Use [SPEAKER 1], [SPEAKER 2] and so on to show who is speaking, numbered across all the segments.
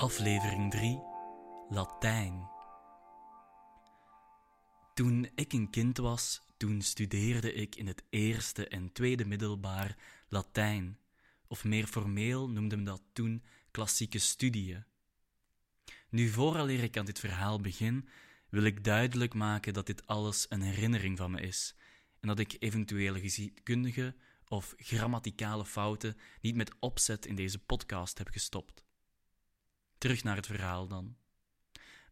[SPEAKER 1] Aflevering 3 Latijn. Toen ik een kind was, toen studeerde ik in het eerste en tweede middelbaar Latijn, of meer formeel noemde men dat toen klassieke studieën. Nu, vooraleer ik aan dit verhaal begin, wil ik duidelijk maken dat dit alles een herinnering van me is en dat ik eventuele geschiedkundige of grammaticale fouten niet met opzet in deze podcast heb gestopt. Terug naar het verhaal dan.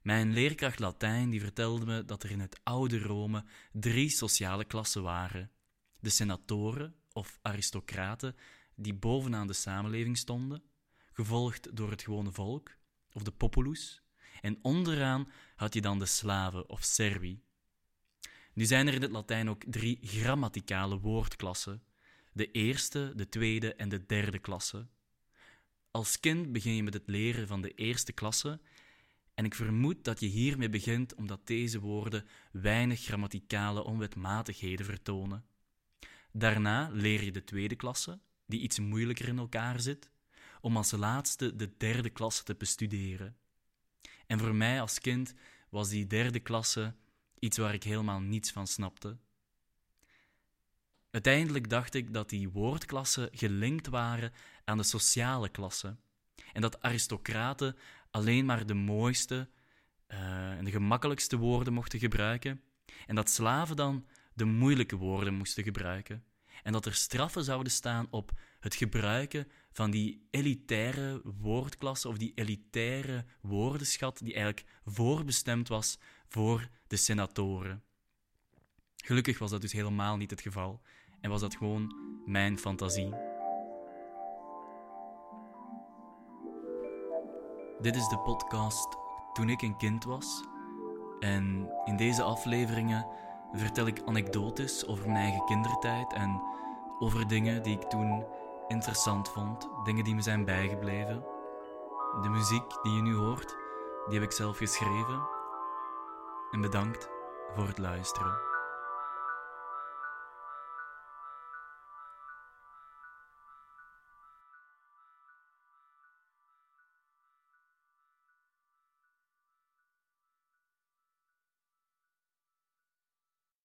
[SPEAKER 1] Mijn leerkracht Latijn die vertelde me dat er in het oude Rome drie sociale klassen waren: de senatoren of aristocraten die bovenaan de samenleving stonden, gevolgd door het gewone volk of de populus, en onderaan had je dan de slaven of servi. Nu zijn er in het Latijn ook drie grammaticale woordklassen: de eerste, de tweede en de derde klasse. Als kind begin je met het leren van de eerste klasse en ik vermoed dat je hiermee begint omdat deze woorden weinig grammaticale onwetmatigheden vertonen. Daarna leer je de tweede klasse, die iets moeilijker in elkaar zit, om als laatste de derde klasse te bestuderen. En voor mij als kind was die derde klasse iets waar ik helemaal niets van snapte. Uiteindelijk dacht ik dat die woordklassen gelinkt waren aan de sociale klasse en dat aristocraten alleen maar de mooiste uh, en de gemakkelijkste woorden mochten gebruiken en dat slaven dan de moeilijke woorden moesten gebruiken en dat er straffen zouden staan op het gebruiken van die elitaire woordklasse of die elitaire woordenschat die eigenlijk voorbestemd was voor de senatoren. Gelukkig was dat dus helemaal niet het geval en was dat gewoon mijn fantasie. Dit is de podcast Toen ik een kind was. En in deze afleveringen vertel ik anekdotes over mijn eigen kindertijd en over dingen die ik toen interessant vond, dingen die me zijn bijgebleven. De muziek die je nu hoort, die heb ik zelf geschreven. En bedankt voor het luisteren.